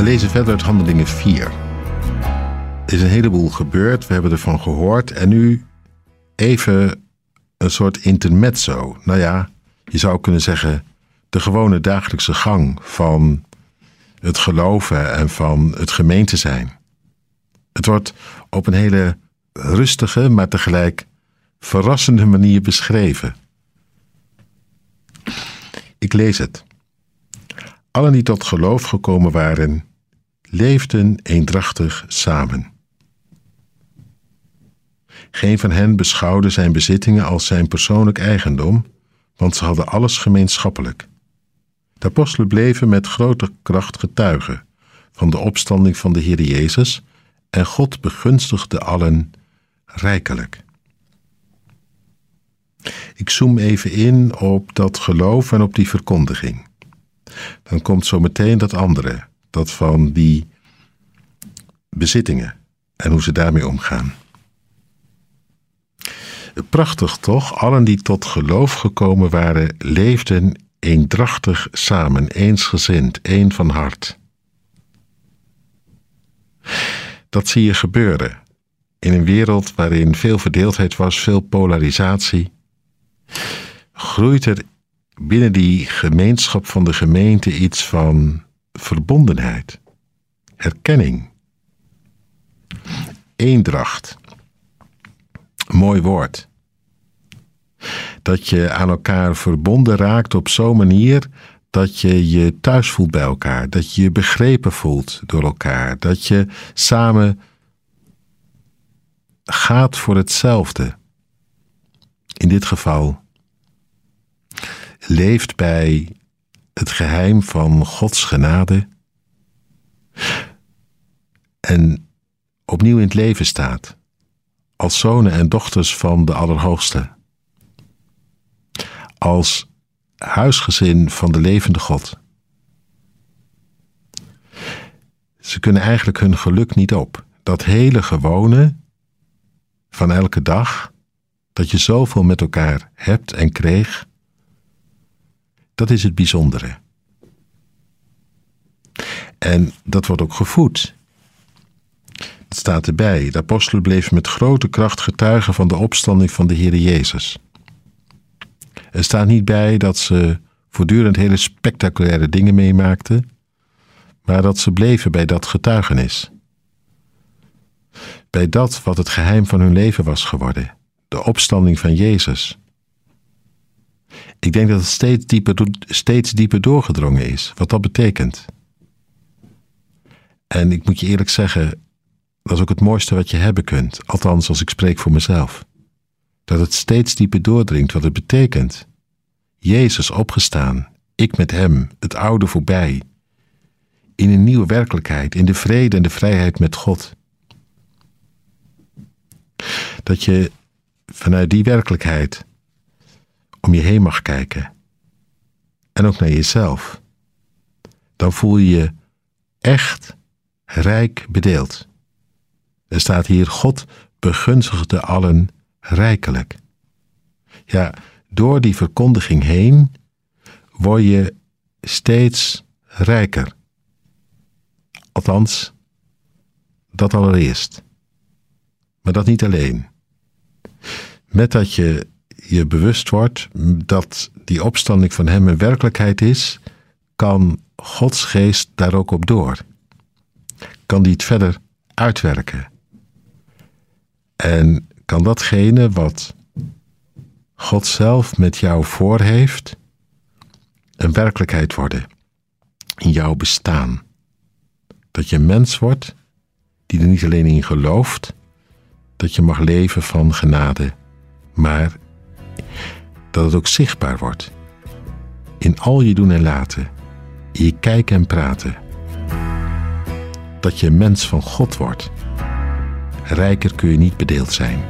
We lezen verder uit Handelingen 4. Er is een heleboel gebeurd, we hebben ervan gehoord en nu even een soort intermezzo. Nou ja, je zou kunnen zeggen de gewone dagelijkse gang van het geloven en van het gemeente zijn. Het wordt op een hele rustige, maar tegelijk verrassende manier beschreven. Ik lees het. Allen die tot geloof gekomen waren, leefden eendrachtig samen. Geen van hen beschouwde zijn bezittingen als zijn persoonlijk eigendom, want ze hadden alles gemeenschappelijk. De apostelen bleven met grote kracht getuigen van de opstanding van de Heer Jezus en God begunstigde allen rijkelijk. Ik zoom even in op dat geloof en op die verkondiging. Dan komt zo meteen dat andere, dat van die bezittingen en hoe ze daarmee omgaan. Prachtig toch, allen die tot geloof gekomen waren, leefden eendrachtig samen, eensgezind, één van hart. Dat zie je gebeuren in een wereld waarin veel verdeeldheid was, veel polarisatie. Groeit er binnen die gemeenschap van de gemeente iets van verbondenheid, herkenning, eendracht. Mooi woord. Dat je aan elkaar verbonden raakt op zo'n manier dat je je thuis voelt bij elkaar, dat je je begrepen voelt door elkaar, dat je samen gaat voor hetzelfde. In dit geval leeft bij het geheim van Gods genade en opnieuw in het leven staat als zonen en dochters van de Allerhoogste, als huisgezin van de levende God. Ze kunnen eigenlijk hun geluk niet op. Dat hele gewone van elke dag, dat je zoveel met elkaar hebt en kreeg, dat is het bijzondere. En dat wordt ook gevoed. Het staat erbij, de apostel bleef met grote kracht getuigen van de opstanding van de Heer Jezus. Er staat niet bij dat ze voortdurend hele spectaculaire dingen meemaakten, maar dat ze bleven bij dat getuigenis. Bij dat wat het geheim van hun leven was geworden, de opstanding van Jezus. Ik denk dat het steeds dieper, steeds dieper doorgedrongen is, wat dat betekent. En ik moet je eerlijk zeggen, dat is ook het mooiste wat je hebben kunt, althans als ik spreek voor mezelf. Dat het steeds dieper doordringt wat het betekent. Jezus opgestaan, ik met Hem, het oude voorbij. In een nieuwe werkelijkheid, in de vrede en de vrijheid met God. Dat je vanuit die werkelijkheid om je heen mag kijken. En ook naar jezelf. Dan voel je je echt rijk bedeeld. Er staat hier: God begunstigde allen rijkelijk. Ja, door die verkondiging heen word je steeds rijker. Althans, dat allereerst. Maar dat niet alleen. Met dat je je bewust wordt dat die opstanding van Hem een werkelijkheid is, kan Gods geest daar ook op door. Kan die het verder uitwerken. En kan datgene wat God zelf met jou voor heeft, een werkelijkheid worden in jouw bestaan. Dat je mens wordt die er niet alleen in gelooft, dat je mag leven van genade, maar dat het ook zichtbaar wordt. In al je doen en laten, je kijken en praten. Dat je mens van God wordt. Rijker kun je niet bedeeld zijn.